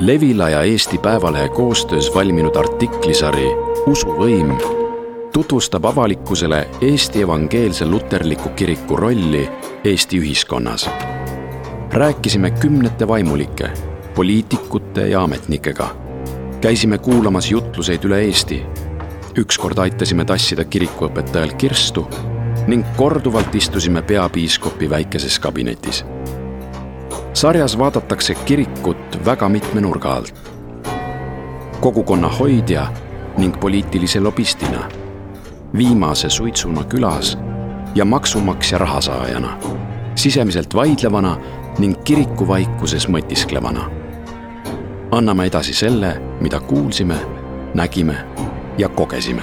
Levila ja Eesti Päevalehe koostöös valminud artiklisari Usuvõim tutvustab avalikkusele Eesti Evangeelse Luterliku Kiriku rolli Eesti ühiskonnas. rääkisime kümnete vaimulike, poliitikute ja ametnikega. käisime kuulamas jutluseid üle Eesti. ükskord aitasime tassida kirikuõpetajal kirstu ning korduvalt istusime peapiiskopi väikeses kabinetis sarjas vaadatakse kirikut väga mitme nurga alt. kogukonna hoidja ning poliitilise lobistina, viimase suitsuna külas ja maksumaksja rahasaajana, sisemiselt vaidlevana ning kirikuvaikuses mõtisklevana. anname edasi selle, mida kuulsime, nägime ja kogesime